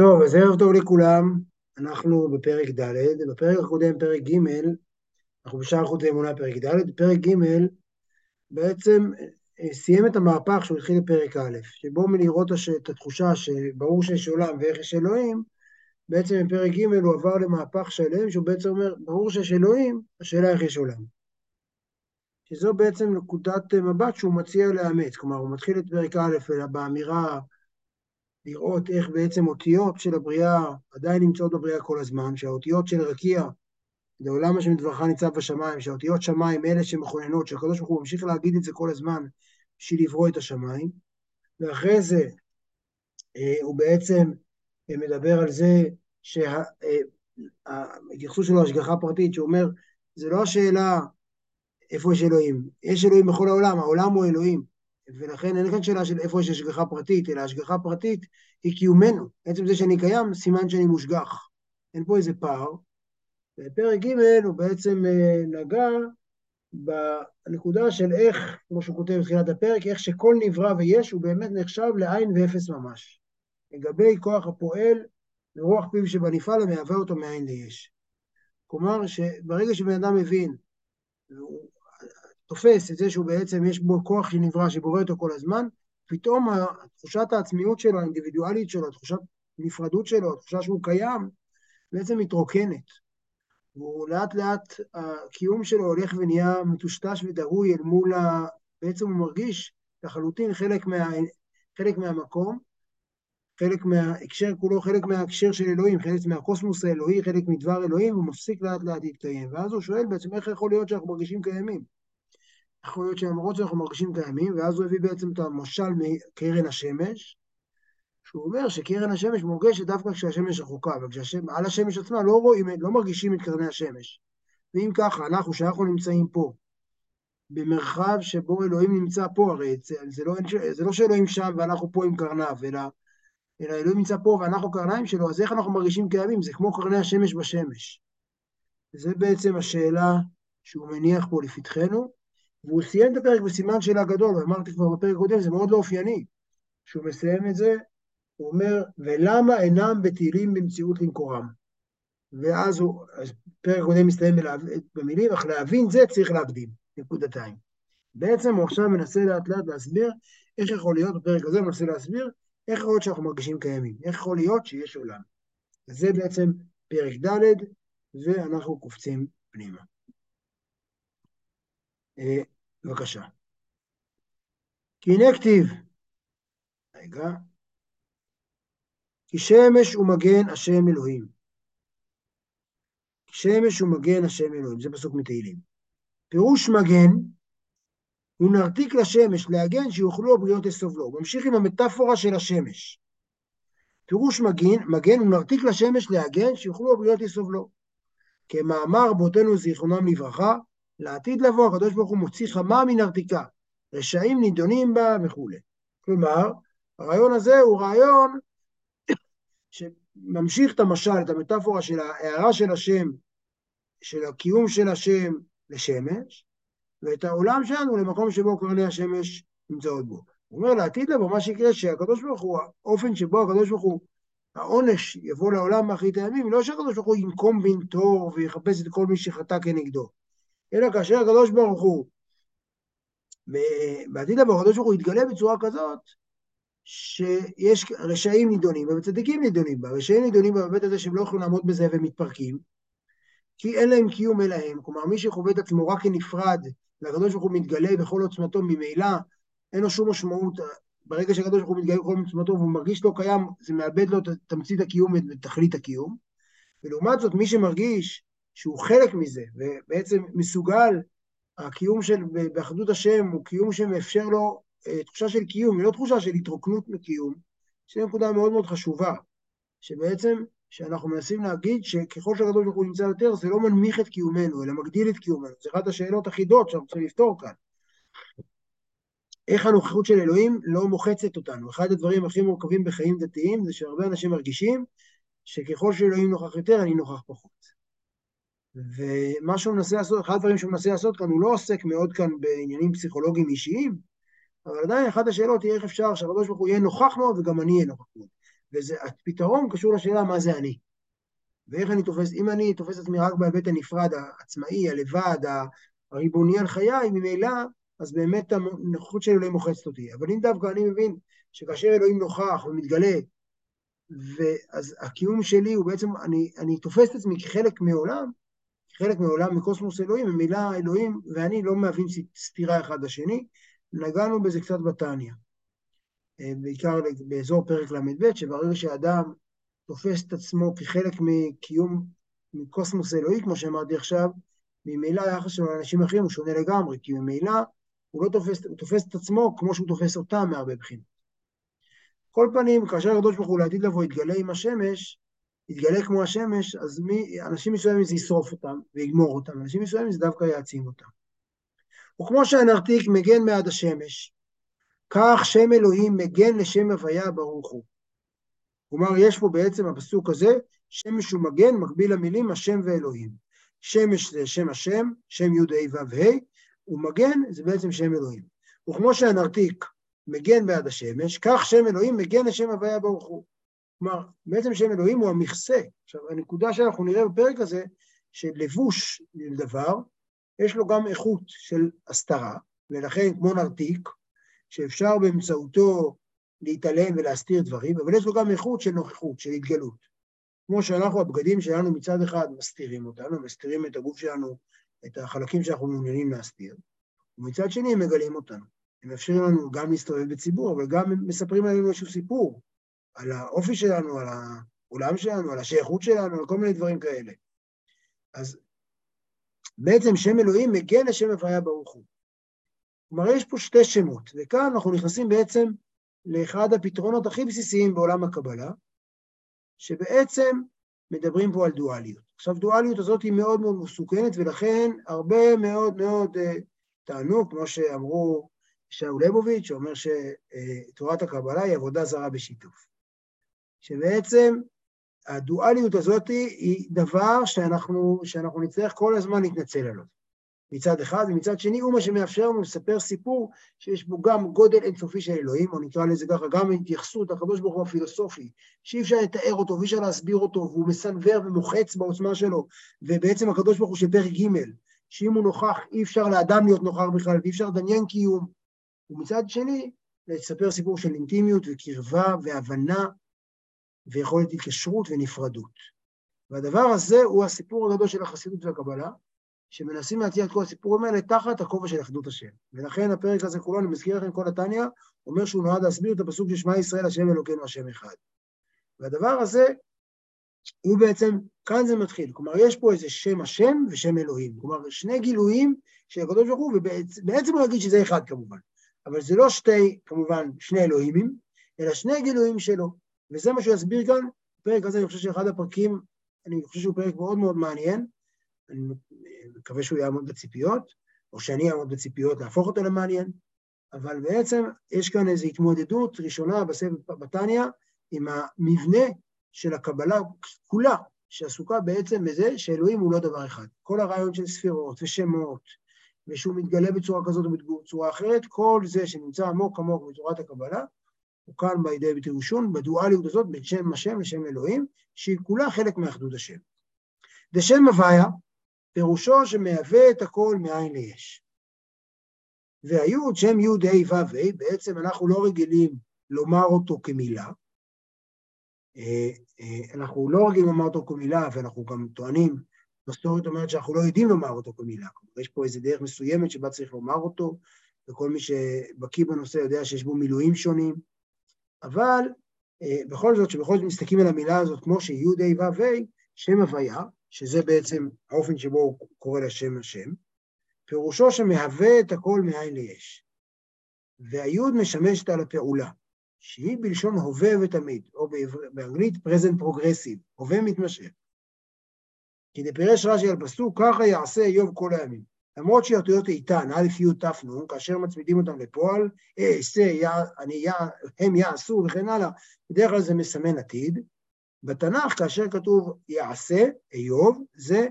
טוב, אז ערב טוב לכולם, אנחנו בפרק ד', בפרק הקודם, פרק ג', אנחנו בשער חוץ לאמונה פרק ד', פרק ג' בעצם אה, סיים את המהפך שהוא התחיל בפרק א', שבו מלראות את התחושה שברור שיש עולם ואיך יש אלוהים, בעצם בפרק ג' הוא עבר למהפך שלם, שהוא בעצם אומר, ברור שיש אלוהים, השאלה איך יש עולם. שזו בעצם נקודת מבט שהוא מציע לאמץ, כלומר הוא מתחיל את פרק א' באמירה לראות איך בעצם אותיות של הבריאה עדיין נמצאות בבריאה כל הזמן, שהאותיות של רקיע, לעולם השם דברך ניצב בשמיים, שהאותיות שמיים אלה שמכוננות, שהקדוש ברוך הוא ממשיך להגיד את זה כל הזמן בשביל לברוא את השמיים, ואחרי זה אה, הוא בעצם אה, מדבר על זה שההתייחסות אה, שלו להשגחה פרטית, שאומר, זה לא השאלה איפה יש אלוהים, יש אלוהים בכל העולם, העולם הוא אלוהים, ולכן אין כאן שאלה של איפה יש השגחה פרטית, אלא השגחה פרטית היא קיומנו. עצם זה שאני קיים, סימן שאני מושגח. אין פה איזה פער. בפרק ג' הוא בעצם אה, נגע בנקודה של איך, כמו שהוא כותב בתחילת הפרק, איך שכל נברא ויש הוא באמת נחשב לעין ואפס ממש. לגבי כוח הפועל ורוח פיו שבנפעל המהווה אותו מעין ליש. כלומר, שברגע שבן אדם מבין, תופס את זה שהוא בעצם, יש בו כוח שנברא, שבורא אותו כל הזמן, פתאום תחושת העצמיות שלו, האינדיבידואלית שלו, תחושת נפרדות שלו, התחושה שהוא קיים, בעצם מתרוקנת. והוא לאט לאט, הקיום שלו הולך ונהיה מטושטש ודהוי אל מול ה... בעצם הוא מרגיש לחלוטין חלק, מה... חלק מהמקום, חלק מההקשר כולו, חלק מההקשר של אלוהים, חלק מהקוסמוס האלוהי, חלק מדבר אלוהים, הוא מפסיק לאט לאט להתקיים. ואז הוא שואל בעצם איך יכול להיות שאנחנו מרגישים קיימים. יכול להיות שלמרות שאנחנו מרגישים קיימים, ואז הוא הביא בעצם את המשל מקרן השמש, שהוא אומר שקרן השמש מורגשת דווקא כשהשמש רחוקה, ועל השמש עצמה לא רואים, לא מרגישים את קרני השמש. ואם ככה, אנחנו, שאנחנו נמצאים פה, במרחב שבו אלוהים נמצא פה, הרי זה, זה, לא, זה לא שאלוהים שם ואנחנו פה עם קרניו, אלא, אלא אלוהים נמצא פה ואנחנו קרניים שלו, אז איך אנחנו מרגישים קיימים? זה כמו קרני השמש בשמש. זה בעצם השאלה שהוא מניח פה לפתחנו, והוא סיים את הפרק בסימן שאלה גדול, ואמרתי כבר בפרק הקודם, זה מאוד לא אופייני. כשהוא מסיים את זה, הוא אומר, ולמה אינם בטילים במציאות למקורם? ואז הוא, הפרק הקודם מסתיים במילים, אך להבין זה צריך להקדים, נקודתיים. בעצם הוא עכשיו מנסה לאט לאט להסביר איך יכול להיות, בפרק הזה מנסה להסביר איך יכול להיות שאנחנו מרגישים קיימים, איך יכול להיות שיש עולם. זה בעצם פרק ד', ואנחנו קופצים פנימה. אה, בבקשה. כי הנה כתיב, רגע, כי שמש ומגן השם אלוהים. כי שמש ומגן השם אלוהים, זה פסוק מתהילים. פירוש מגן, הוא נרתיק לשמש, להגן שיוכלו הבריות לסובלו. הוא ממשיך עם המטאפורה של השמש. פירוש מגן, מגן הוא נרתיק לשמש להגן שיוכלו הבריות לסובלו. כמאמר בותינו זיכרונם לברכה, לעתיד לבוא הקדוש ברוך הוא מוציא חמה מן רשעים נידונים בה וכולי. כלומר, הרעיון הזה הוא רעיון שממשיך את המשל, את המטאפורה של ההערה של השם, של הקיום של השם לשמש, ואת העולם שלנו למקום שבו קרני השמש נמצאות בו. הוא אומר לעתיד לבוא, מה שיקרה שהקדוש ברוך הוא, האופן שבו הקדוש ברוך הוא, העונש יבוא לעולם מאחרית הימים, לא שהקדוש ברוך הוא ינקום בנטור ויחפש את כל מי שחטא כנגדו, אלא כאשר הקדוש ברוך הוא, בעתיד לבוא הקדוש ברוך הוא יתגלה בצורה כזאת, שיש רשעים נידונים בה וצדיקים נידונים בה. רשעים נידונים בבית הזה שהם לא יכולים לעמוד בזה והם מתפרקים, כי אין להם קיום אלא הם. כלומר, מי שחווה את עצמו רק כנפרד, והקדוש ברוך הוא מתגלה בכל עוצמתו ממילא, אין לו שום משמעות. ברגע שהקדוש ברוך הוא מתגלה בכל עוצמתו והוא מרגיש לא קיים, זה מאבד לו את תמצית הקיום ואת תכלית הקיום. ולעומת זאת, מי שמרגיש שהוא חלק מזה, ובעצם מסוגל, הקיום של, באחדות השם הוא קיום שמאפשר לו אה, תחושה של קיום, היא לא תחושה של התרוקנות מקיום, שזו נקודה מאוד מאוד חשובה, שבעצם, שאנחנו מנסים להגיד שככל שהקדוש ברוך הוא נמצא יותר, זה לא מנמיך את קיומנו, אלא מגדיל את קיומנו. זו אחת השאלות החידות שאנחנו צריכים לפתור כאן. איך הנוכחות של אלוהים לא מוחצת אותנו. אחד הדברים הכי מורכבים בחיים דתיים זה שהרבה אנשים מרגישים שככל שאלוהים נוכח יותר, אני נוכח פחות. ומה שהוא מנסה לעשות, אחד הדברים שהוא מנסה לעשות כאן, הוא לא עוסק מאוד כאן בעניינים פסיכולוגיים אישיים, אבל עדיין אחת השאלות היא איך אפשר שהקדוש ברוך הוא יהיה נוכח מאוד וגם אני אהיה נוכח מאוד. והפתרון קשור לשאלה מה זה אני. ואיך אני תופס, אם אני תופס את עצמי רק בהיבט הנפרד, העצמאי, הלבד, הריבוני על חיי, ממילא, אז באמת הנוכחות של אלוהים מוחצת אותי. אבל אם דווקא אני מבין שכאשר אלוהים נוכח ומתגלה, ואז הקיום שלי הוא בעצם, אני, אני תופס את עצמי כחלק מעולם, חלק מעולם מקוסמוס אלוהים, ממילא אלוהים ואני לא מהווים סתירה אחד לשני. נגענו בזה קצת בתניא, אה, בעיקר באזור פרק ל"ב, שברגע שאדם תופס את עצמו כחלק מקיום, מקוסמוס אלוהי, כמו שאמרתי עכשיו, ממילא היחס שלו לאנשים אחרים הוא שונה לגמרי, כי ממילא הוא לא תופס, הוא תופס את עצמו כמו שהוא תופס אותם מהרבה בחינות. כל פנים, כאשר הקדוש ברוך הוא לעתיד לבוא יתגלה עם השמש, יתגלה כמו השמש, אז מי, אנשים מסוימים זה ישרוף אותם ויגמור אותם, אנשים מסוימים זה דווקא יעצים אותם. וכמו שהנרתיק מגן מעד השמש, כך שם אלוהים מגן לשם הוויה ברוך הוא. כלומר, יש פה בעצם הפסוק הזה, שמש הוא מגן, מקביל למילים השם ואלוהים. שמש זה שם השם, שם י' ה' ו' ומגן זה בעצם שם אלוהים. וכמו שהנרתיק מגן בעד השמש, כך שם אלוהים מגן לשם הוויה ברוך הוא. כלומר, בעצם שם אלוהים הוא המכסה. עכשיו, הנקודה שאנחנו נראה בפרק הזה, שלבוש לדבר, יש לו גם איכות של הסתרה, ולכן כמו נרתיק, שאפשר באמצעותו להתעלם ולהסתיר דברים, אבל יש לו גם איכות של נוכחות, של התגלות. כמו שאנחנו, הבגדים שלנו מצד אחד מסתירים אותנו, מסתירים את הגוף שלנו, את החלקים שאנחנו מעוניינים להסתיר, ומצד שני הם מגלים אותנו. הם מאפשרים לנו גם להסתובב בציבור, אבל גם מספרים עלינו איזשהו סיפור, על האופי שלנו, על העולם שלנו, על השייכות שלנו, על כל מיני דברים כאלה. אז בעצם שם אלוהים מגן לשם הוויה ברוך הוא. כלומר, יש פה שתי שמות, וכאן אנחנו נכנסים בעצם לאחד הפתרונות הכי בסיסיים בעולם הקבלה, שבעצם מדברים פה על דואליות. עכשיו, דואליות הזאת היא מאוד מאוד מסוכנת, ולכן הרבה מאוד מאוד uh, טענו, כמו שאמרו שאול ליבוביץ', שאומר שתורת הקבלה היא עבודה זרה בשיתוף. שבעצם הדואליות הזאת היא דבר שאנחנו, שאנחנו נצטרך כל הזמן להתנצל עליו. מצד אחד, ומצד שני הוא מה שמאפשר לנו לספר סיפור שיש בו גם גודל אינסופי של אלוהים, או נקרא לזה ככה, גם התייחסות לקדוש ברוך הוא הפילוסופי, שאי אפשר לתאר אותו ואי אפשר להסביר אותו, והוא מסנוור ומוחץ בעוצמה שלו, ובעצם הקדוש ברוך הוא של פרק ג', שאם הוא נוכח, אי אפשר לאדם להיות נוכח בכלל, ואי אפשר לדמיין קיום. ומצד שני, לספר סיפור של אינטימיות וקרבה והבנה ויכולת התקשרות ונפרדות. והדבר הזה הוא הסיפור הגדול של החסידות והקבלה, שמנסים להציע את כל הסיפורים האלה תחת הכובע של אחדות השם. ולכן הפרק הזה כולו, אני מזכיר לכם כל התניא, אומר שהוא נועד להסביר את הפסוק של שמע ישראל, השם אלוקינו, השם אחד. והדבר הזה, הוא בעצם, כאן זה מתחיל. כלומר, יש פה איזה שם השם ושם אלוהים. כלומר, שני גילויים של הקדוש ברוך הוא, ובעצם הוא יגיד שזה אחד כמובן. אבל זה לא שתי, כמובן, שני אלוהימים, אלא שני גילויים שלו. וזה מה שהוא יסביר כאן. הפרק הזה, אני חושב שאחד הפרקים, אני חושב שהוא פרק מאוד מאוד מעניין. אני מקווה שהוא יעמוד בציפיות, או שאני אעמוד בציפיות להפוך אותו למעניין, אבל בעצם יש כאן איזו התמודדות ראשונה בסבב בתניא עם המבנה של הקבלה כולה, שעסוקה בעצם בזה שאלוהים הוא לא דבר אחד. כל הרעיון של ספירות ושמות, ושהוא מתגלה בצורה כזאת או בצורה אחרת, כל זה שנמצא עמוק עמוק בתורת הקבלה, הוא כאן בידי ביטוי ראשון, בדואליות הזאת בין שם השם לשם אלוהים, שהיא כולה חלק מאחדות השם. ושם הוויה, פירושו שמהווה את הכל מאין ליש. והיוד, שם יוד ה' ו' ה', בעצם אנחנו לא רגילים לומר אותו כמילה. אה, אה, אנחנו לא רגילים לומר אותו כמילה, ואנחנו גם טוענים, מסורת אומרת שאנחנו לא יודעים לומר אותו כמילה. יש פה איזו דרך מסוימת שבה צריך לומר אותו, וכל מי שבקיא בנושא יודע שיש בו מילואים שונים, אבל אה, בכל זאת, שבכל זאת מסתכלים על המילה הזאת כמו שיוד ה' ו' שם הוויה, שזה בעצם האופן שבו הוא קורא לשם השם, פירושו שמהווה את הכל מאין ליש. והיוד משמשת על הפעולה, שהיא בלשון הווה ותמיד, או באנגלית present progressive, הווה מתמשך. כי דפירש רש"י על פסוק, ככה יעשה איוב כל הימים. למרות שהאותיות איתן, א', י', ת', נ', כאשר מצמידים אותם לפועל, אעשה, הם יעשו וכן הלאה, בדרך כלל זה מסמן עתיד, בתנ"ך, כאשר כתוב יעשה, איוב, זה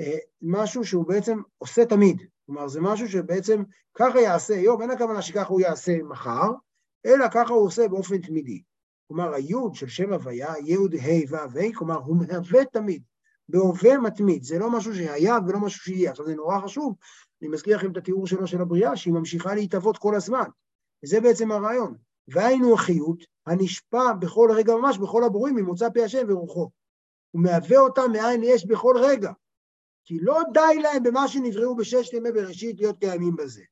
אה, משהו שהוא בעצם עושה תמיד. כלומר, זה משהו שבעצם ככה יעשה איוב, אין הכוונה שככה הוא יעשה מחר, אלא ככה הוא עושה באופן תמידי. כלומר היוד של שם הוויה, יוד ה' ו' ה', כלומר הוא מהווה תמיד, בהווה מתמיד, זה לא משהו שהיה ולא משהו שיהיה. עכשיו זה נורא חשוב, אני מזכיר לכם את התיאור שלו של הבריאה, שהיא ממשיכה להתהוות כל הזמן, וזה בעצם הרעיון. והיינו החיות הנשפע בכל רגע ממש, בכל הברואים, ממוצא פי השם ורוחו. הוא מהווה אותם מאין יש בכל רגע. כי לא די להם במה שנבראו בששת ימי בראשית להיות קיימים בזה.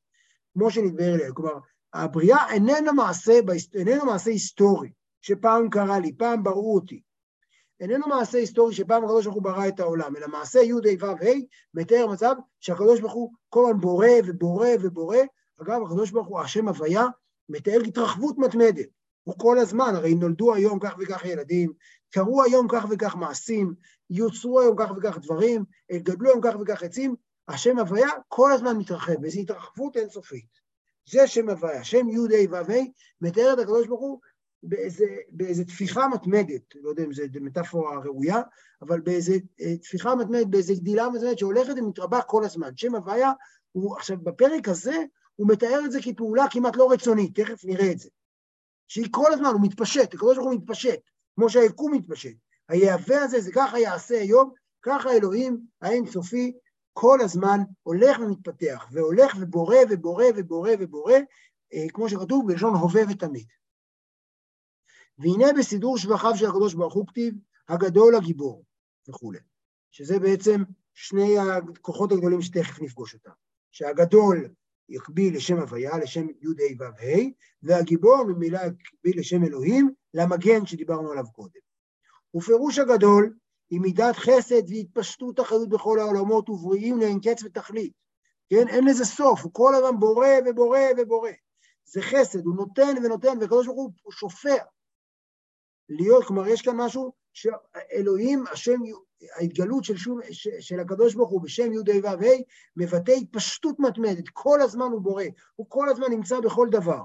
כמו שנדבר אליהם. כלומר, הבריאה איננה מעשה, איננו מעשה היסטורי, שפעם קרה לי, פעם בראו אותי. איננו מעשה היסטורי שפעם הקדוש ברוך הוא ברא את העולם, אלא מעשה י' ה' ו' ה' מתאר מצב שהקדוש ברוך הוא כל הזמן בורא ובורא ובורא. אגב, הקדוש ברוך הוא, השם הוויה, מתאר התרחבות מתמדת. הוא כל הזמן, הרי נולדו היום כך וכך ילדים, קרו היום כך וכך מעשים, יוצרו היום כך וכך דברים, גדלו היום כך וכך עצים, השם הוויה כל הזמן מתרחב, וזו התרחבות אינסופית. זה שם הוויה, שם י' ה' ו' ה', מתאר את הקדוש ברוך הוא באיזה, באיזה תפיחה מתמדת, לא יודע אם זו מטאפורה ראויה, אבל באיזה אה, תפיחה מתמדת, באיזה גדילה מתמדת שהולכת ומתרבה כל הזמן. שם הוויה הוא, עכשיו בפרק הזה, הוא מתאר את זה כפעולה כמעט לא רצונית, תכף נראה את זה. שהיא כל הזמן, הוא מתפשט, הקדוש ברוך הוא מתפשט, כמו שהיקום מתפשט. היהווה הזה, זה ככה יעשה היום, ככה אלוהים האינסופי כל הזמן הולך ומתפתח, והולך ובורא ובורא ובורא ובורא, אה, כמו שכתוב בלשון הווה ותמיד. והנה בסידור שבחיו של הקדוש ברוך הוא כתיב, הגדול הגיבור, וכולי. שזה בעצם שני הכוחות הגדולים שתכף נפגוש אותם. שהגדול יקביל לשם הוויה, לשם י' ה' ו' ה', והגיבור ממילא יקביל לשם אלוהים, למגן שדיברנו עליו קודם. ופירוש הגדול היא מידת חסד והתפשטות אחריות בכל העולמות ובריאים לאין קץ ותכלית. כן? אין לזה סוף, הוא כל הזמן בורא ובורא ובורא. זה חסד, הוא נותן ונותן, והקדוש ברוך הוא שופע. להיות, כלומר, יש כאן משהו שאלוהים, השם, ההתגלות של, שום, של הקדוש ברוך הוא בשם י' ה' ו' ה', מבטא התפשטות מתמדת, כל הזמן הוא בורא, הוא כל הזמן נמצא בכל דבר.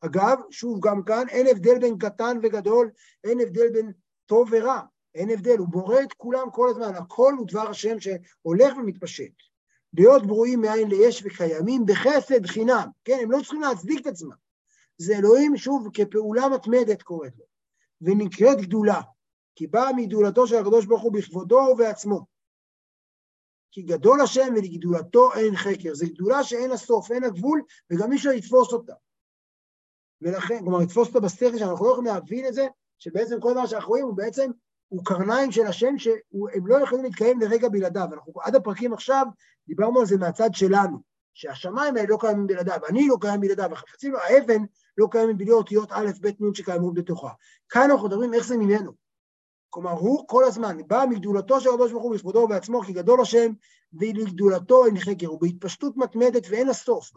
אגב, שוב, גם כאן אין הבדל בין קטן וגדול, אין הבדל בין טוב ורע, אין הבדל, הוא בורא את כולם כל הזמן, הכל הוא דבר השם שהולך ומתפשט. להיות ברואים מאין ליש וקיימים בחסד חינם, כן, הם לא צריכים להצדיק את עצמם. זה אלוהים, שוב, כפעולה מתמדת קוראת לו. ונקראת גדולה, כי באה מגדולתו של הקדוש ברוך הוא בכבודו ובעצמו. כי גדול השם ולגדולתו אין חקר. זו גדולה שאין לה סוף, אין לה גבול, וגם אי אפשר לתפוס אותה. ולכן, כלומר, לתפוס אותה בשכל, שאנחנו לא יכולים להבין את זה, שבעצם כל דבר שאנחנו רואים הוא בעצם, הוא קרניים של השם, שהם לא יכולים להתקיים לרגע בלעדיו. אנחנו עד הפרקים עכשיו דיברנו על זה מהצד שלנו, שהשמיים האלה לא קיימים בלעדיו, אני לא קיים בלעדיו, החפצים, האבן לא קיימת בלי אותיות א', ב', נ' שקיימות בתוכה. כאן אנחנו מדברים איך זה ממנו. כלומר, הוא כל הזמן בא מגדולתו של הקדוש ברוך הוא בכבודו ובעצמו, כי גדול השם, ולגדולתו אין חקר, הוא בהתפשטות מתמדת ואין לה סוף.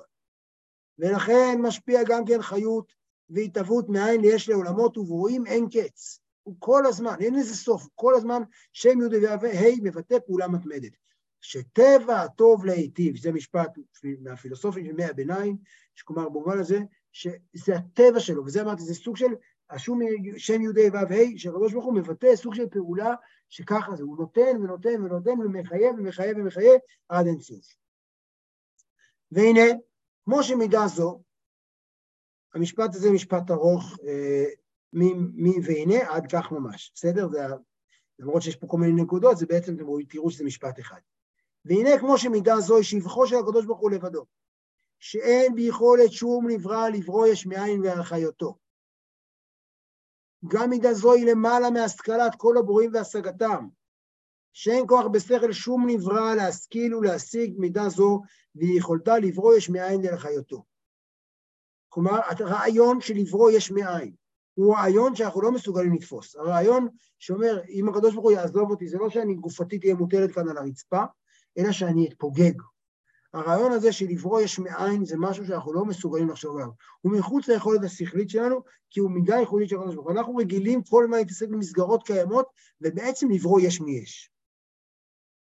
ולכן משפיע גם כן חיות והתהוות מאין יש לעולמות וברואים אין קץ. הוא כל הזמן, אין לזה סוף, כל הזמן שם י' וה' מבטא פעולה מתמדת. שטבע הטוב להיטיב, זה משפט מהפילוסופים של ימי הביניים, שכלומר במובן הזה שזה הטבע שלו, וזה אמרתי, זה סוג של השום שם יהודי ו' ה', שהקדוש ברוך הוא מבטא סוג של פעולה שככה זה, הוא נותן ונותן ונותן ומחייב ומחייב ומחייב עד אין סוף. והנה, כמו שמידה זו, המשפט הזה משפט ארוך, אה, מי והנה עד כך ממש, בסדר? זה, למרות שיש פה כל מיני נקודות, זה בעצם, אתם תראו שזה משפט אחד. והנה כמו שמידה זו היא שבחו של הקדוש ברוך הוא לבדו, שאין ביכולת שום נברא לברוא יש מאין והחיותו. גם מידה זו היא למעלה מהשכלת כל הבורים והשגתם, שאין כוח בשכל שום נברא להשכיל ולהשיג מידה זו, והיא יכולתה לברוא יש מאין ולחיותו. כלומר, הרעיון של לברוא יש מאין, הוא רעיון שאנחנו לא מסוגלים לתפוס. הרעיון שאומר, אם הקדוש ברוך הוא יעזוב אותי, זה לא שאני גופתי תהיה מוטלת כאן על הרצפה, אלא שאני אתפוגג. הרעיון הזה של לברוא יש מאין זה משהו שאנחנו לא מסוגלים לחשוב עליו. הוא מחוץ ליכולת השכלית שלנו, כי הוא מידה ייחודית של הקדוש ברוך הוא. אנחנו רגילים כל הזמן להתעסק במסגרות קיימות, ובעצם לברוא יש מיש.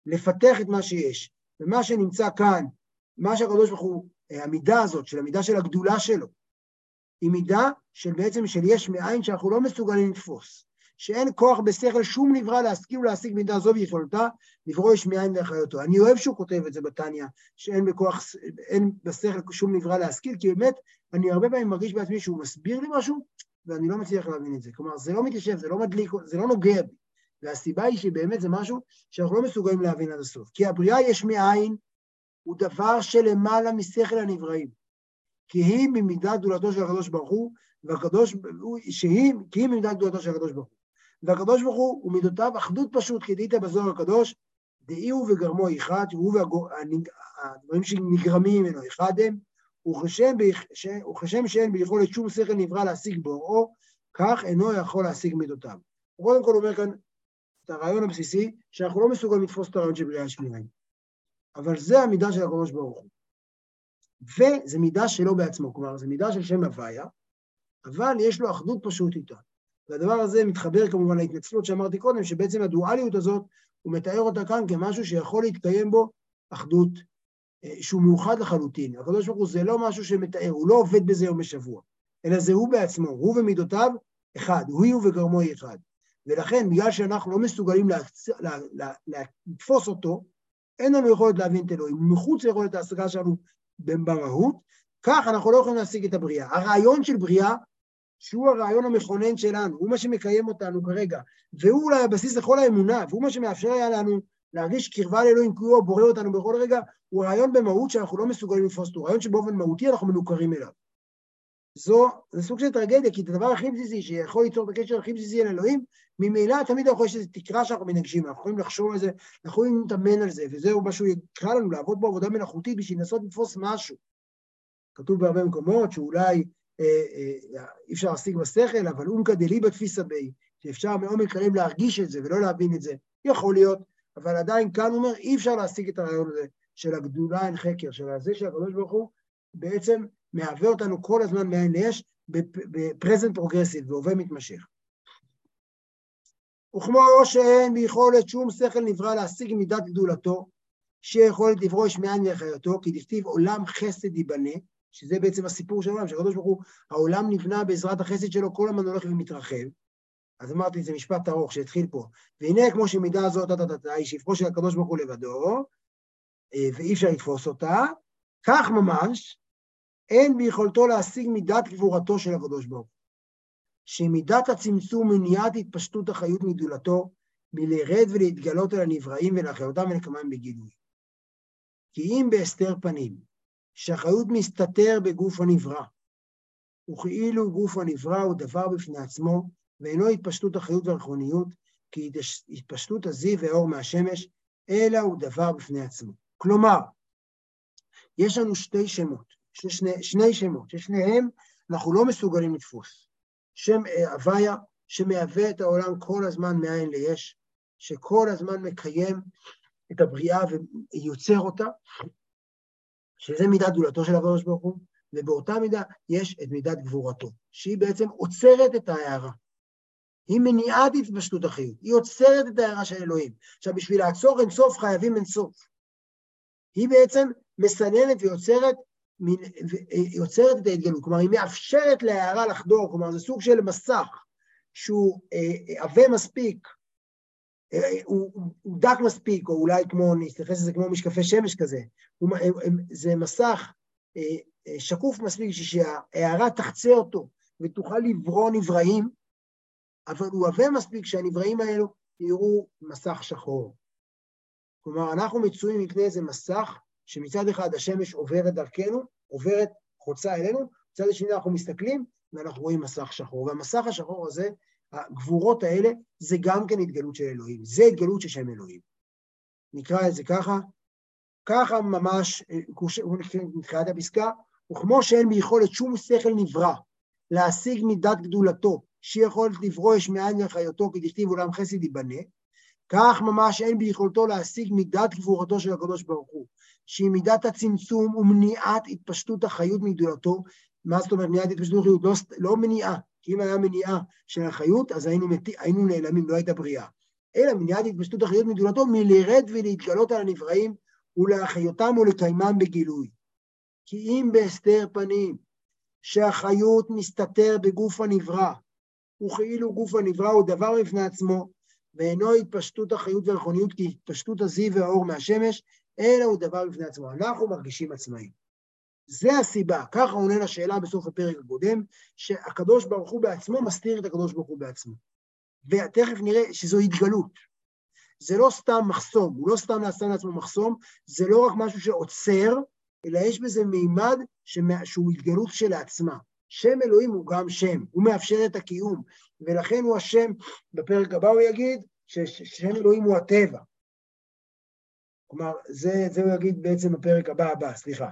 לפתח את מה שיש. ומה שנמצא כאן, מה שהקדוש ברוך הוא, המידה הזאת, של המידה של הגדולה שלו, היא מידה של בעצם של יש מאין שאנחנו לא מסוגלים לתפוס. שאין כוח בשכל שום נברא להשכיל ולהשיג מידה זו ויכולתה, לברוא יש מאין ואחריותו. אני אוהב שהוא כותב את זה בתניא, שאין בכוח, אין בשכל שום נברא להשכיל, כי באמת, אני הרבה פעמים מרגיש בעצמי שהוא מסביר לי משהו, ואני לא מצליח להבין את זה. כלומר, זה לא מתיישב, זה לא מדליק, זה לא נוגע בי. והסיבה היא שבאמת זה משהו שאנחנו לא מסוגלים להבין עד הסוף. כי הבריאה יש מאין הוא דבר שלמעלה משכל הנבראים. כי היא ממידת גדולתו של הקדוש ברוך הוא, והקדוש, שהיא, כי היא ממידת גדולתו של הקדוש ברוך הוא. והקדוש ברוך הוא ומידותיו אחדות פשוט, כדאית בזוהר הקדוש, דאי הוא וגרמו אחד, הוא והדברים שנגרמים ממנו אחד הם, וכשם שאין ביכולת שום שכל נברא להשיג בוראו, כך אינו יכול להשיג מידותיו. הוא קודם כל אומר כאן את הרעיון הבסיסי, שאנחנו לא מסוגלים לתפוס את הרעיון של בריאה שמיריים. אבל זה המידה של הקדוש ברוך הוא. וזה מידה שלו בעצמו, כלומר, זה מידה של שם הוויה, אבל יש לו אחדות פשוט איתה. והדבר הזה מתחבר כמובן להתנצלות שאמרתי קודם, שבעצם הדואליות הזאת, הוא מתאר אותה כאן כמשהו שיכול להתקיים בו אחדות, אה, שהוא מאוחד לחלוטין. הקדוש ברוך הוא זה לא משהו שמתאר, הוא לא עובד בזה יום בשבוע, אלא זה הוא בעצמו, הוא ומידותיו אחד, הוא הוא וגרמו אחד. ולכן, בגלל שאנחנו לא מסוגלים להצ... לה... לה... לתפוס אותו, אין לנו יכולת להבין את אלוהים. מחוץ ליכולת ההשגה שלנו במהות, כך אנחנו לא יכולים להשיג את הבריאה. הרעיון של בריאה, שהוא הרעיון המכונן שלנו, הוא מה שמקיים אותנו כרגע, והוא אולי הבסיס לכל האמונה, והוא מה שמאפשר היה לנו להרגיש קרבה לאלוהים, כי הוא בורא אותנו בכל רגע, הוא רעיון במהות שאנחנו לא מסוגלים לתפוס אותו, רעיון שבאופן מהותי אנחנו מנוכרים אליו. זו, זה סוג של טרגדיה, כי את הדבר הכי בסיסי שיכול ליצור את הקשר הכי בסיסי אל אלוהים, ממילא תמיד אנחנו יש איזו תקרה שאנחנו מנגשים, אנחנו יכולים לחשוב על זה, אנחנו יכולים להתאמן על זה, וזהו מה שהוא יקרא לנו, לעבוד בעבודה מלאכותית בשביל לנסות לתפוס משהו. כתוב בהרבה מקומות שאולי אי אפשר להשיג בשכל, אבל אונקא דליבא תפיסא בי, שאפשר מעומק הלב להרגיש את זה ולא להבין את זה, יכול להיות, אבל עדיין כאן הוא אומר, אי אפשר להשיג את הרעיון הזה של הגדולה אין חקר, של הזה של הקדוש ברוך הוא, בעצם מהווה אותנו כל הזמן מאין ליש ב present progressive, בהווה מתמשך. וכמו שאין ביכולת שום שכל נברא להשיג מידת גדולתו, שיכולת לברוא יש מאין ולהחיותו, כדכתיב עולם חסד ייבנה, שזה בעצם הסיפור של העולם, שהקדוש ברוך הוא, העולם נבנה בעזרת החסד שלו, כל הזמן הולך ומתרחב. אז אמרתי, זה משפט ארוך שהתחיל פה. והנה, כמו שמידה הזאת, היא שבחו של הקדוש ברוך הוא לבדו, אה, ואי אפשר לתפוס אותה, כך ממש, אין ביכולתו להשיג מידת גבורתו של הקדוש ברוך הוא. שמידת הצמצום מניעת התפשטות החיות מגדולתו, מלרד ולהתגלות על הנבראים ולאחריותם ולקמם בגילוי. כי אם בהסתר פנים, שהחיות מסתתר בגוף הנברא, וכאילו גוף הנברא הוא דבר בפני עצמו, ואינו התפשטות החיות והרכוניות, כי התפשטות הזיו והאור מהשמש, אלא הוא דבר בפני עצמו. כלומר, יש לנו שתי שמות, שני, שני שמות, ששניהם אנחנו לא מסוגלים לתפוס. שם אה, הוויה, שמהווה את העולם כל הזמן מאין ליש, שכל הזמן מקיים את הבריאה ויוצר אותה, שזה מידת גדולתו של הקדוש ברוך הוא, ובאותה מידה יש את מידת גבורתו, שהיא בעצם עוצרת את ההערה. היא מניעת התפשטות החיות, היא עוצרת את ההערה של אלוהים. עכשיו, בשביל לעצור אינסוף חייבים אינסוף. היא בעצם מסננת ויוצרת יוצרת את ההתגלות, כלומר היא מאפשרת להערה לחדור, כלומר זה סוג של מסך שהוא אה, עבה מספיק, אה, הוא, הוא דק מספיק, או אולי כמו, נתייחס לזה כמו משקפי שמש כזה, הוא, זה מסך אה, שקוף מספיק שההערה תחצה אותו ותוכל לברוא נבראים, אבל הוא עבה מספיק שהנבראים האלו יראו מסך שחור. כלומר, אנחנו מצויים מפני איזה מסך שמצד אחד השמש עוברת דרכנו, עוברת, חוצה אלינו, מצד השני אנחנו מסתכלים ואנחנו רואים מסך שחור. והמסך השחור הזה, הגבורות האלה, זה גם כן התגלות של אלוהים, זה התגלות של שם אלוהים. נקרא את זה ככה, ככה ממש, מתחילת הפסקה, וכמו שאין ביכולת שום שכל נברא להשיג מידת גדולתו, שיכולת לברוא יש מאין לחיותו, כי דכתיב עולם חסד ייבנה, כך ממש אין ביכולתו להשיג מידת גבורתו של הקדוש ברוך הוא, שהיא מידת הצמצום ומניעת התפשטות החיות מגדולתו. מה זאת אומרת מניעת התפשטות החיות? לא, לא מניעה, כי אם היה מניעה של החיות, אז היינו, מת... היינו נעלמים, לא הייתה בריאה. אלא מניעת התפשטות החיות מגדולתו מלרד ולהתגלות על הנבראים ולהחיותם ולקיימם בגילוי. כי אם בהסתר פנים, שהחיות מסתתר בגוף הנברא, וכאילו גוף הנברא הוא דבר בפני עצמו, ואינו התפשטות החיות והרכוניות כי התפשטות הזיו והאור מהשמש, אלא הוא דבר בפני עצמו. אנחנו מרגישים עצמאים. זה הסיבה, ככה עונה לשאלה בסוף הפרק הקודם, שהקדוש ברוך הוא בעצמו מסתיר את הקדוש ברוך הוא בעצמו. ותכף נראה שזו התגלות. זה לא סתם מחסום, הוא לא סתם נעשה לעצמו מחסום, זה לא רק משהו שעוצר, אלא יש בזה מימד שהוא התגלות שלעצמה. שם אלוהים הוא גם שם, הוא מאפשר את הקיום, ולכן הוא השם, בפרק הבא הוא יגיד ששם אלוהים הוא הטבע. כלומר, זה, זה הוא יגיד בעצם בפרק הבא הבא, סליחה.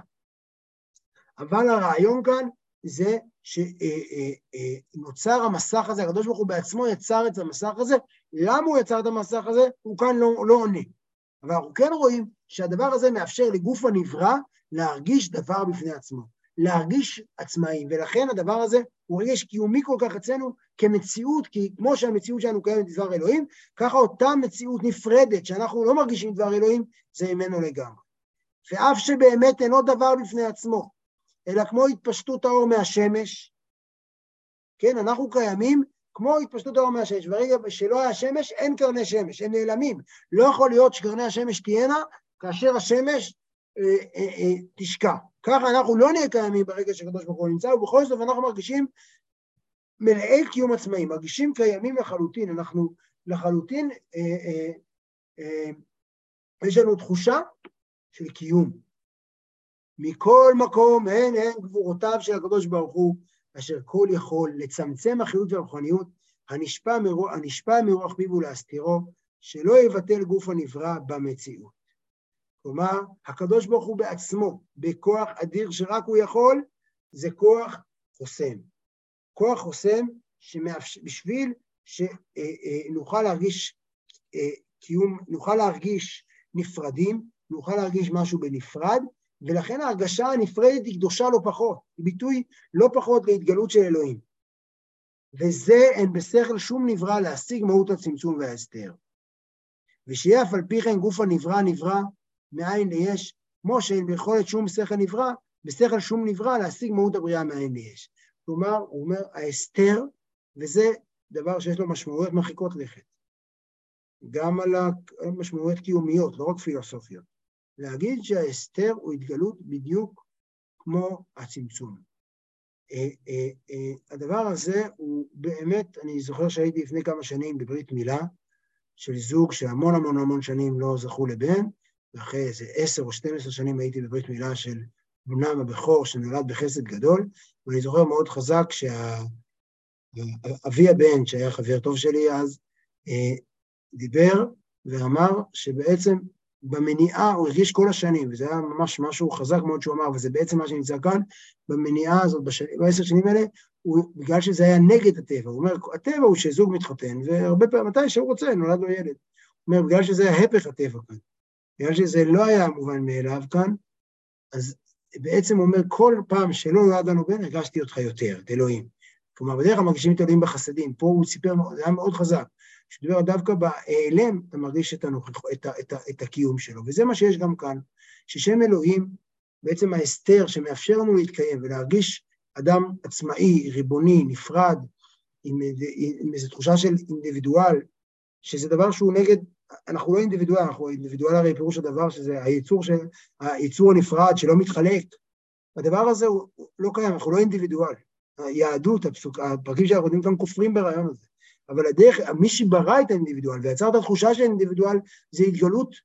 אבל הרעיון כאן זה שנוצר המסך הזה, הקדוש ברוך הוא בעצמו יצר את המסך הזה, למה הוא יצר את המסך הזה? הוא כאן לא, לא עונה. אבל אנחנו כן רואים שהדבר הזה מאפשר לגוף הנברא להרגיש דבר בפני עצמו, להרגיש עצמאי, ולכן הדבר הזה הוא רגש קיומי כל כך אצלנו כמציאות, כי כמו שהמציאות שלנו קיימת בדבר אלוהים, ככה אותה מציאות נפרדת שאנחנו לא מרגישים דבר אלוהים, זה ממנו לגמרי. ואף שבאמת אינו דבר בפני עצמו, אלא כמו התפשטות האור מהשמש, כן, אנחנו קיימים כמו התפשטות האור מהשמש. ברגע שלא היה שמש, אין קרני שמש, הם נעלמים. לא יכול להיות שקרני השמש תהיינה כאשר השמש אה, אה, אה, תשקע. ככה אנחנו לא נהיה קיימים ברגע שקדוש ברוך הוא נמצא, ובכל זאת אנחנו מרגישים מלאי קיום עצמאי, מרגישים קיימים לחלוטין, אנחנו לחלוטין, אה, אה, אה, יש לנו תחושה של קיום. מכל מקום הן הן גבורותיו של הקדוש ברוך הוא, אשר כל יכול לצמצם החיות והרוחניות, הנשפע, מרוח, הנשפע מרוח פיו ולהסתירו, שלא יבטל גוף הנברא במציאות. כלומר, הקדוש ברוך הוא בעצמו, בכוח אדיר שרק הוא יכול, זה כוח חוסם. כוח חוסם שמאפשר, בשביל שנוכל להרגיש אה, קיום, נוכל להרגיש נפרדים, נוכל להרגיש משהו בנפרד, ולכן ההרגשה הנפרדת היא קדושה לא פחות, היא ביטוי לא פחות להתגלות של אלוהים. וזה אין בשכל שום נברא להשיג מהות הצמצום וההסתר. ושיהיה אף על פי כן גוף הנברא נברא מאין ליש, כמו שאין ביכולת שום שכל נברא, בשכל שום נברא להשיג מהות הבריאה מאין ליש. כלומר, הוא אומר, ההסתר, וזה דבר שיש לו משמעויות מרחיקות לכת. גם על המשמעויות קיומיות, לא רק פילוסופיות. להגיד שההסתר הוא התגלות בדיוק כמו הצמצום. אה, אה, אה, הדבר הזה הוא באמת, אני זוכר שהייתי לפני כמה שנים בברית מילה של זוג שהמון המון המון שנים לא זכו לבן, ואחרי איזה עשר או שתים עשר שנים הייתי בברית מילה של בנם הבכור שנולד בחסד גדול, ואני זוכר מאוד חזק שאבי הבן, שהיה חבר טוב שלי אז, דיבר ואמר שבעצם במניעה, הוא הרגיש כל השנים, וזה היה ממש משהו חזק מאוד שהוא אמר, וזה בעצם מה שנמצא כאן, במניעה הזאת, בעשר שנים האלה, הוא, בגלל שזה היה נגד הטבע, הוא אומר, הטבע הוא שזוג מתחתן, והרבה פעמים, מתי שהוא רוצה, נולד לו ילד. הוא אומר, בגלל שזה היה הפך הטבע כאן, בגלל שזה לא היה מובן מאליו כאן, אז בעצם הוא אומר, כל פעם שלא נולד לנו בן, הרגשתי אותך יותר, את אלוהים. כלומר, בדרך כלל מרגישים את אלוהים בחסדים, פה הוא סיפר, זה היה מאוד חזק. כשדיבר דווקא בהיעלם, אתה מרגיש את, הנוכח, את, את, את, את הקיום שלו. וזה מה שיש גם כאן, ששם אלוהים, בעצם ההסתר שמאפשר לנו להתקיים ולהרגיש אדם עצמאי, ריבוני, נפרד, עם, עם, עם איזו תחושה של אינדיבידואל, שזה דבר שהוא נגד, אנחנו לא אינדיבידואל, אנחנו אינדיבידואל הרי פירוש הדבר שזה היצור, של, היצור הנפרד שלא מתחלק. הדבר הזה הוא לא קיים, אנחנו לא אינדיבידואל. היהדות, הפסוק, הפרקים שאנחנו יודעים כאן כופרים ברעיון הזה. אבל הדרך, מי שברא את האינדיבידואל ויצר את התחושה של האינדיבידואל זה התגלות,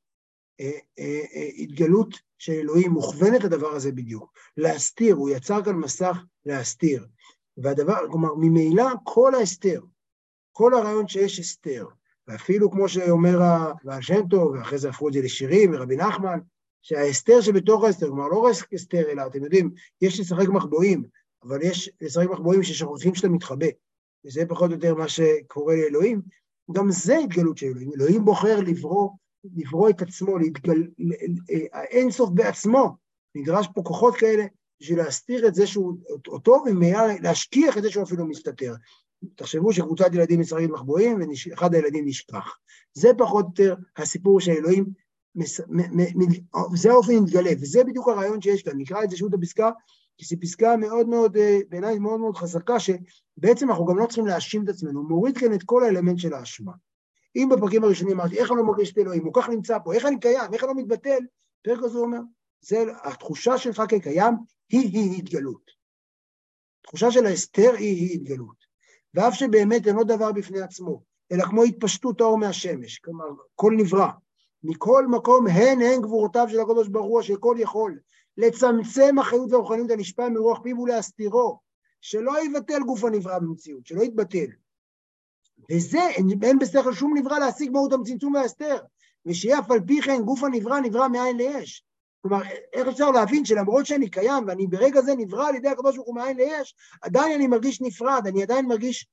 אה, אה, אה, התגלות של אלוהים, מוכוונת לדבר הזה בדיוק. להסתיר, הוא יצר כאן מסך להסתיר. והדבר, כלומר, ממילא כל ההסתר, כל הרעיון שיש הסתר, ואפילו כמו שאומר הבעל שם טוב, ואחרי זה הפכו את זה לשירים, ורבי נחמן, שההסתר שבתוך ההסתר, כלומר לא רק הסתר, אלא אתם יודעים, יש לשחק מחבואים, אבל יש לשחק מחבואים ששוכחים שאתה מתחבא. וזה פחות או יותר מה שקורה לאלוהים, גם זה התגלות של אלוהים. אלוהים בוחר לברוא, לברוא את עצמו, להתגל... האינסוף בעצמו. נדרש פה כוחות כאלה בשביל להסתיר את זה שהוא אותו, וממילא להשכיח את זה שהוא אפילו מסתתר. תחשבו שקבוצת ילדים משחקת מחבואים ואחד הילדים נשכח. זה פחות או יותר הסיפור של אלוהים, מס... מ... מ... זה האופן מתגלה, וזה בדיוק הרעיון שיש כאן. נקרא את זה שוב בפסקה כי זו פסקה מאוד מאוד, אה, בעיניי מאוד מאוד חזקה, שבעצם אנחנו גם לא צריכים להאשים את עצמנו, הוא מוריד כאן את כל האלמנט של האשמה. אם בפרקים הראשונים אמרתי, איך אני לא מרגיש את אלוהים, הוא כך נמצא פה, איך אני קיים, איך אני לא מתבטל, פרק הזה אומר, זה התחושה שלך כקיים היא-היא התגלות. התחושה של ההסתר היא-היא התגלות. ואף שבאמת אינו דבר בפני עצמו, אלא כמו התפשטות האור מהשמש, כלומר, כל נברא. מכל מקום הן הן גבורותיו של הקדוש ברוך הוא, שכל יכול לצמצם החיות והרוחניות הנשפע מרוח פיו ולהסתירו, שלא יבטל גוף הנברא במציאות, שלא יתבטל. וזה, אין בשכל שום נברא להשיג מהות הצמצום וההסתר, ושיהיה אף על פי כן גוף הנברא נברא מאין ליש. כלומר, איך אפשר להבין שלמרות שאני קיים ואני ברגע זה נברא על ידי הקדוש ברוך הוא מאין ליש, עדיין אני מרגיש נפרד, אני עדיין מרגיש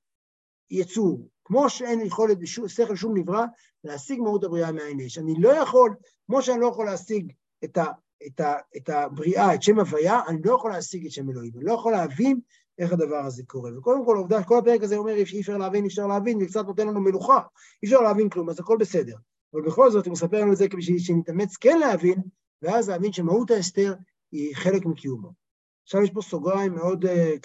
יצור. כמו שאין יכולת בשכל שום נברא להשיג מהות הבריאה מאין ליש. אני לא יכול, כמו שאני לא יכול להשיג את, ה, את, ה, את הבריאה, את שם הוויה, אני לא יכול להשיג את שם אלוהים. אני לא יכול להבין איך הדבר הזה קורה. וקודם כל, עובדה, כל הפרק הזה אומר אי אפשר להבין, אי אפשר להבין, וקצת נותן לנו מלוכה. אי אפשר להבין כלום, אז הכל בסדר. אבל בכל זאת, הוא מספר לנו את זה בשביל שנתאמץ כן להבין, ואז להבין שמהות ההסתר היא חלק מקיומו. עכשיו יש פה סוגריים מאוד, אה,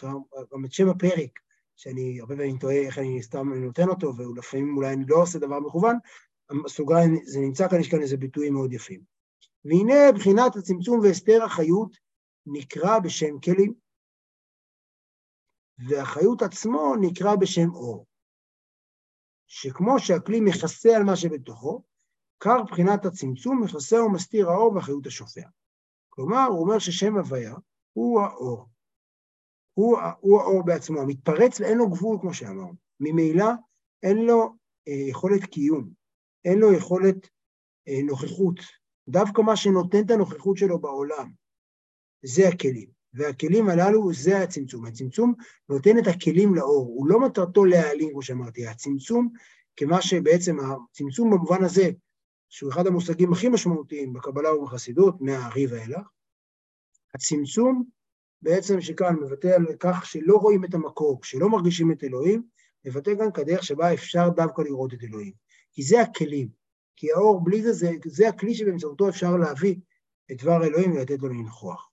גם את שם הפרק, שאני הרבה פעמים טועה איך אני סתם נותן אותו, ולפעמים אולי אני לא עושה דבר מכוון, סוגריים, זה נמצא כאן, יש כאן איזה ביטויים מאוד יפים. והנה בחינת הצמצום והסתר החיות נקרא בשם כלים, והחיות עצמו נקרא בשם אור. שכמו שהכלי מכסה על מה שבתוכו, כך בחינת הצמצום מכסה ומסתיר האור והחיות השופע. כלומר, הוא אומר ששם הוויה הוא האור. הוא, הוא האור בעצמו, המתפרץ ואין לו גבול, כמו שאמרנו. ממילא אין לו אה, יכולת קיום, אין לו יכולת אה, נוכחות. דווקא מה שנותן את הנוכחות שלו בעולם, זה הכלים. והכלים הללו זה הצמצום. הצמצום נותן את הכלים לאור, הוא לא מטרתו להעלים, כמו שאמרתי, הצמצום, כמה שבעצם הצמצום במובן הזה, שהוא אחד המושגים הכי משמעותיים בקבלה ובחסידות, מהארי ואילך, הצמצום בעצם שכאן מבטא על כך שלא רואים את המקור, שלא מרגישים את אלוהים, מבטא גם כדרך שבה אפשר דווקא לראות את אלוהים. כי זה הכלים, כי האור בלי זה, זה, זה הכלי שבאמצעותו אפשר להביא את דבר אלוהים ולתת לו לנכוח.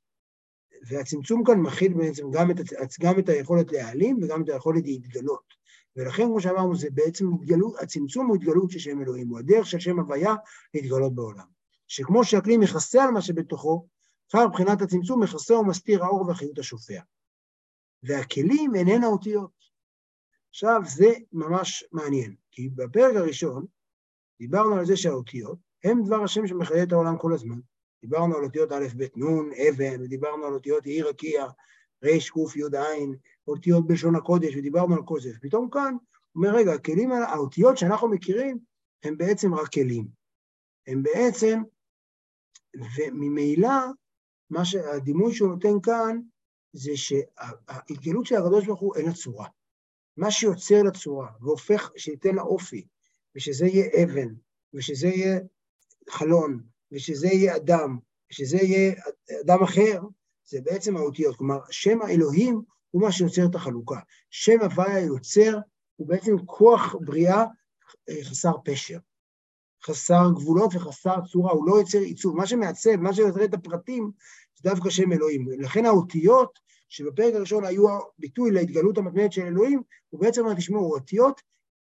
והצמצום כאן מכיל בעצם גם את, גם את היכולת להעלים וגם את היכולת להתגלות. ולכן, כמו שאמרנו, זה בעצם התגלות, הצמצום הוא התגלות של שם אלוהים, הוא הדרך של שם הוויה להתגלות בעולם. שכמו שהכלי מכסה על מה שבתוכו, כבר מבחינת הצמצום מכסה ומסתיר האור והחיות השופע. והכלים איננה אותיות. עכשיו, זה ממש מעניין, כי בפרק הראשון דיברנו על זה שהאותיות הם דבר השם שמחיה את העולם כל הזמן. דיברנו על אותיות א', ב', נ', אבן, ודיברנו על אותיות יהי רקיע, ר', ק', י', ע', אותיות בלשון הקודש, ודיברנו על כל זה. ופתאום כאן, הוא אומר, רגע, הכלים, האותיות שאנחנו מכירים, הם בעצם רק כלים. הם בעצם, וממילא, מה שהדימוי שהוא נותן כאן, זה שההתגלות של הקדוש ברוך הוא אין לה צורה. מה שיוצר לה צורה, והופך, שייתן לה אופי, ושזה יהיה אבן, ושזה יהיה חלון, ושזה יהיה אדם, ושזה יהיה אדם אחר, זה בעצם האותיות. כלומר, שם האלוהים הוא מה שיוצר את החלוקה. שם הוויה יוצר הוא בעצם כוח בריאה אה, חסר פשר, חסר גבולות וחסר צורה, הוא לא יוצר עיצוב. מה שמעצב, מה שיוצר את הפרטים, זה דווקא שם אלוהים. לכן האותיות, שבפרק הראשון היו ביטוי להתגלות המתמדת של אלוהים, הוא בעצם אומר, תשמעו, אותיות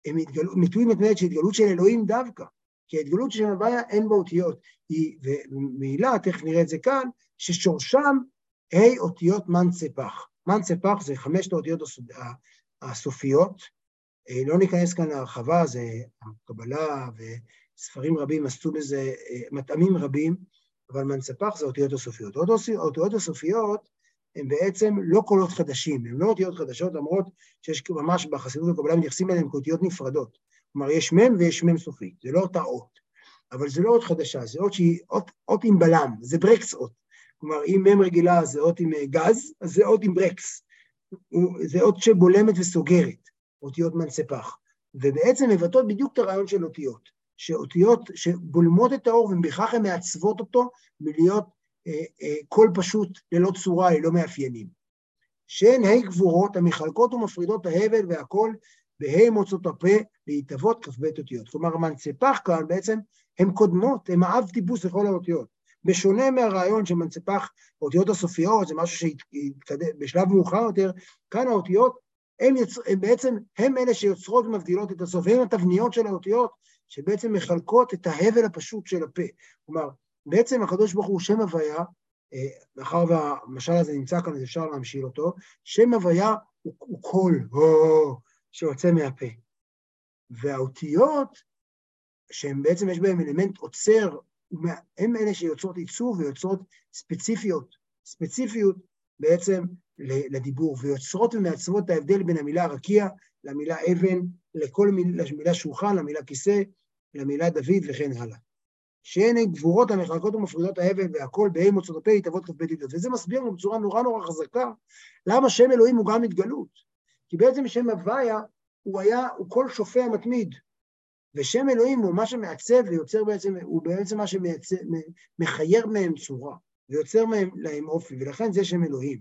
הם ביטוי מתמדת של התגלות של אלוהים דווקא. כי ההתגלות של הוויה אין בה אותיות. ומעילה, תכף נראה את זה כאן, ששורשם ה' אותיות מנצפח. מנצפח זה חמשת האותיות הסופיות. אה, לא ניכנס כאן להרחבה, זה הקבלה וספרים רבים עשו בזה אה, מטעמים רבים, אבל מנצפח זה האותיות הסופיות. האותיות הסופיות הן בעצם לא קולות חדשים, הן לא אותיות חדשות, למרות שיש ממש בחסידות הקבלה מתייחסים אליהן כאותיות נפרדות. כלומר, יש מ' ויש מ' סופית, זה לא אותה אות. אבל זה לא אות חדשה, זה אות שהיא אות, אות עם בלם, זה ברקס אות. כלומר, אם מ' רגילה זה אות עם אה, גז, אז זה אות עם ברקס. זה אות שבולמת וסוגרת, אותיות מנצפח. ובעצם מבטאות בדיוק את הרעיון של אותיות, שאותיות שבולמות את האור ובכך הן מעצבות אותו מלהיות קול פשוט ללא צורה, ללא מאפיינים. שהן ה' גבורות המחלקות ומפרידות ההבל והקול בה' מוצאות הפה להתהוות כ"ב אותיות. כלומר, מנצפח כאן בעצם הן קודמות, הן האב טיפוס לכל האותיות. בשונה מהרעיון של מנצפח האותיות הסופיות, זה משהו שהתקדם בשלב מאוחר יותר, כאן האותיות הן, יצ... בעצם, הן אלה שיוצרות ומבדילות את הסוף, הן התבניות של האותיות שבעצם מחלקות את ההבל הפשוט של הפה. כלומר, בעצם הקדוש ברוך הוא שם הוויה, מאחר והמשל הזה נמצא כאן, אז אפשר להמשיל אותו, שם הוויה הוא, הוא קול שיוצא מהפה. והאותיות, שהן בעצם יש בהן אלמנט עוצר, הן אלה שיוצרות עיצוב ויוצרות ספציפיות, ספציפיות בעצם לדיבור, ויוצרות ומעצבות את ההבדל בין המילה רקיע למילה אבן, לכל מילה, למילה שולחן, למילה כיסא, למילה דוד וכן הלאה. שהן גבורות המחלקות ומפרידות האבן והכל בה"א מוצאות הפה תבוא כ"ב י"ד. וזה מסביר לנו בצורה נורא נורא חזקה למה שם אלוהים הוא גם התגלות. כי בעצם שם הוויה הוא היה, הוא כל שופע מתמיד. ושם אלוהים הוא מה שמעצב ויוצר בעצם, הוא בעצם מה שמחייר מהם צורה, ויוצר מהם להם אופי, ולכן זה שם אלוהים.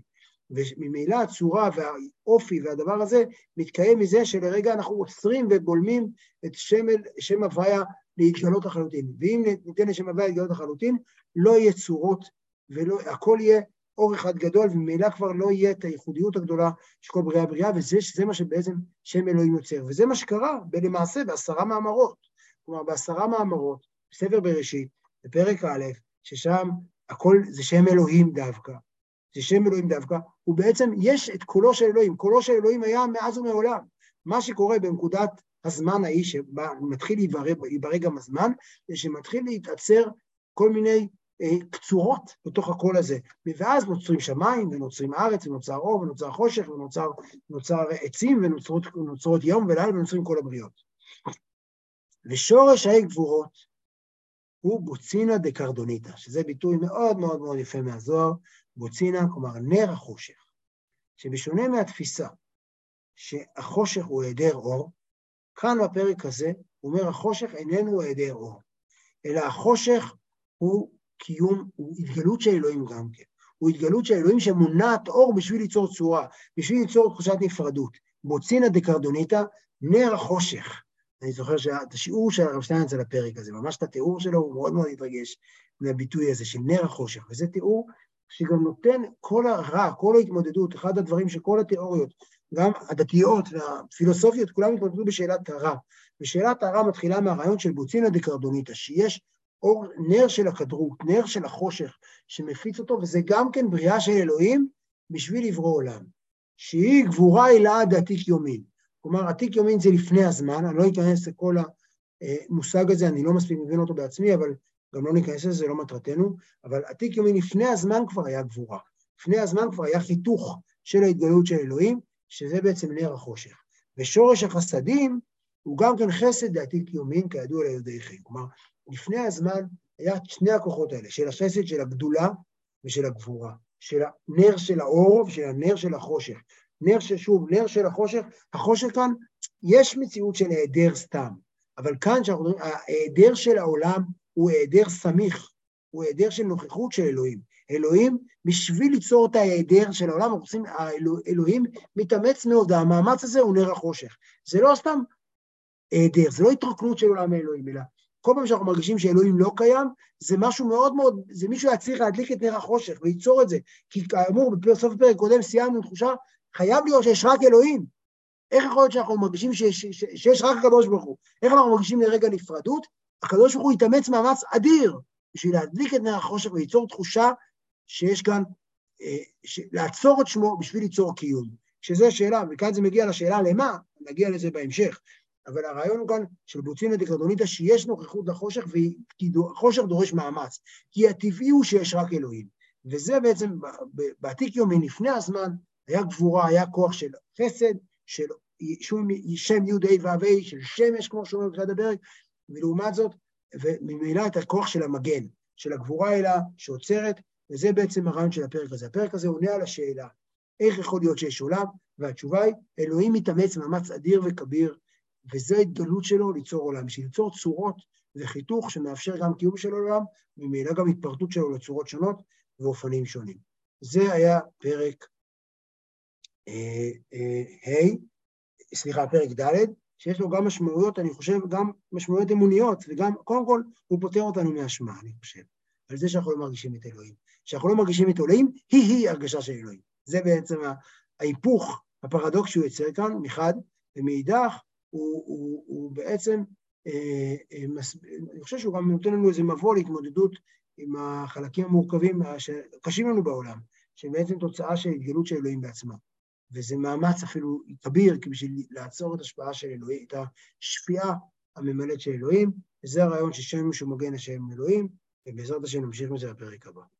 וממילא הצורה והאופי והדבר הזה מתקיים מזה שלרגע אנחנו עוצרים ובולמים את שם, שם הוויה להתגלות לחלוטין. ואם ניתן לשם הוויה להתגלות לחלוטין, לא יהיה צורות, והכל יהיה אור אחד גדול, וממילא כבר לא יהיה את הייחודיות הגדולה של כל בריאה בריאה, וזה מה שבעצם שם אלוהים יוצר. וזה מה שקרה למעשה בעשרה מאמרות. כלומר, בעשרה מאמרות, בספר בראשית, בפרק א', ששם הכל זה שם אלוהים דווקא. זה שם אלוהים דווקא, ובעצם יש את קולו של אלוהים. קולו של אלוהים היה מאז ומעולם. מה שקורה בנקודת הזמן ההיא, שמתחיל להיברא גם הזמן, זה שמתחיל להתעצר כל מיני אה, קצורות בתוך הקול הזה. ואז נוצרים שמיים, ונוצרים ארץ, ונוצר אור, ונוצר חושך, ונוצר עצים, ונוצרות יום ולילה, ונוצרים כל הבריות. ושורש ההי גבורות הוא בוצינה דקרדוניתא, שזה ביטוי מאוד מאוד מאוד יפה מהזוהר, בוצינה, כלומר נר החושך, שבשונה מהתפיסה שהחושך הוא היעדר אור, כאן בפרק הזה הוא אומר החושך איננו היעדר אור, אלא החושך הוא קיום, הוא התגלות של אלוהים גם כן. הוא התגלות של אלוהים שמונעת אור בשביל ליצור צורה, בשביל ליצור תחושת נפרדות. בוצינה דקרדוניתא, נר החושך. אני זוכר שאת השיעור של הרב שטיינץ על הפרק הזה, ממש את התיאור שלו, הוא מאוד מאוד התרגש מהביטוי הזה של נר החושך, וזה תיאור שגם נותן כל הרע, כל ההתמודדות, אחד הדברים שכל התיאוריות, גם הדתיות והפילוסופיות, כולם התמודדו בשאלת הרע. ושאלת הרע מתחילה מהרעיון של בוצינה דקרדוניתא, שיש אור, נר של הקדרות, נר של החושך שמפיץ אותו, וזה גם כן בריאה של אלוהים בשביל לברוא עולם. שהיא גבורה אלעד עתיק יומין. כלומר, עתיק יומין זה לפני הזמן, אני לא אכנס לכל המושג הזה, אני לא מספיק מבין אותו בעצמי, אבל גם לא ניכנס לזה, זה לא מטרתנו, אבל עתיק יומין לפני הזמן כבר היה גבורה. לפני הזמן כבר היה חיתוך של ההתגלות של אלוהים, שזה בעצם נר החושך. ושורש החסדים הוא גם כן חסד לעתיק יומין, כידוע ליודעיכם. כלומר, לפני הזמן היה שני הכוחות האלה, של החסד, של הגדולה ושל הגבורה, של הנר של האור ושל הנר של החושך. נר של, שוב, נר של החושך, החושך כאן, יש מציאות של היעדר סתם, אבל כאן, שאנחנו מדברים, ההיעדר של העולם הוא היעדר סמיך, הוא היעדר של נוכחות של אלוהים. אלוהים, בשביל ליצור את ההיעדר של העולם, אנחנו עושים, אלוהים מתאמץ מאוד, המאמץ הזה הוא נר החושך. זה לא סתם היעדר, זה לא התרוקנות של עולם האלוהים, אלא כל פעם שאנחנו מרגישים שאלוהים לא קיים, זה משהו מאוד מאוד, זה מישהו היה צריך להדליק את נר החושך וליצור את זה. כי כאמור, בסוף הפרק קודם סיימנו תחושה, חייב להיות שיש רק אלוהים. איך יכול להיות שאנחנו מרגישים שיש, שיש רק הקדוש ברוך הוא? איך אנחנו מרגישים לרגע נפרדות? הקדוש ברוך הוא התאמץ מאמץ אדיר בשביל להדליק את נר החושך וליצור תחושה שיש כאן, אה, ש... לעצור את שמו בשביל ליצור קיום. שזו שאלה, וכאן זה מגיע לשאלה למה, נגיע לזה בהמשך. אבל הרעיון הוא כאן של בוצינא דקרדוניתא שיש נוכחות לחושך, כי החושך דורש מאמץ, כי הטבעי הוא שיש רק אלוהים. וזה בעצם, בעתיק יומי לפני הזמן, היה גבורה, היה כוח של חסד, של שם י' ה' ו' ה', של שמש, כמו שאומרים בתחילת הפרק, ולעומת זאת, וממילא את הכוח של המגן, של הגבורה האלה שעוצרת, וזה בעצם הרעיון של הפרק הזה. הפרק הזה עונה על השאלה, איך יכול להיות שיש עולם? והתשובה היא, אלוהים מתאמץ מאמץ אדיר וכביר, וזו ההתגלות שלו ליצור עולם, בשביל ליצור צורות וחיתוך שמאפשר גם קיום של עולם, וממילא גם התפרטות שלו לצורות שונות ואופנים שונים. זה היה פרק אה, אה, ה', סליחה, פרק ד', שיש לו גם משמעויות, אני חושב, גם משמעויות אמוניות, וגם, קודם כל, הוא פותר אותנו מאשמה, אני חושב, על זה שאנחנו לא מרגישים את אלוהים. שאנחנו לא מרגישים את אלוהים, היא-היא הרגשה של אלוהים. זה בעצם ההיפוך, הפרדוקס שהוא יוצר כאן, מחד, ומאידך, הוא, הוא, הוא בעצם, אה, אה, מס, אני חושב שהוא גם נותן לנו איזה מבוא להתמודדות עם החלקים המורכבים שקשים לנו בעולם, שהם בעצם תוצאה של התגלות של אלוהים בעצמה. וזה מאמץ אפילו כביר בשביל לעצור את השפעה של אלוהים, את השפיעה הממלאת של אלוהים, וזה הרעיון ששם שהוא מגן השם אלוהים, ובעזרת השם נמשיך מזה בפרק הבא.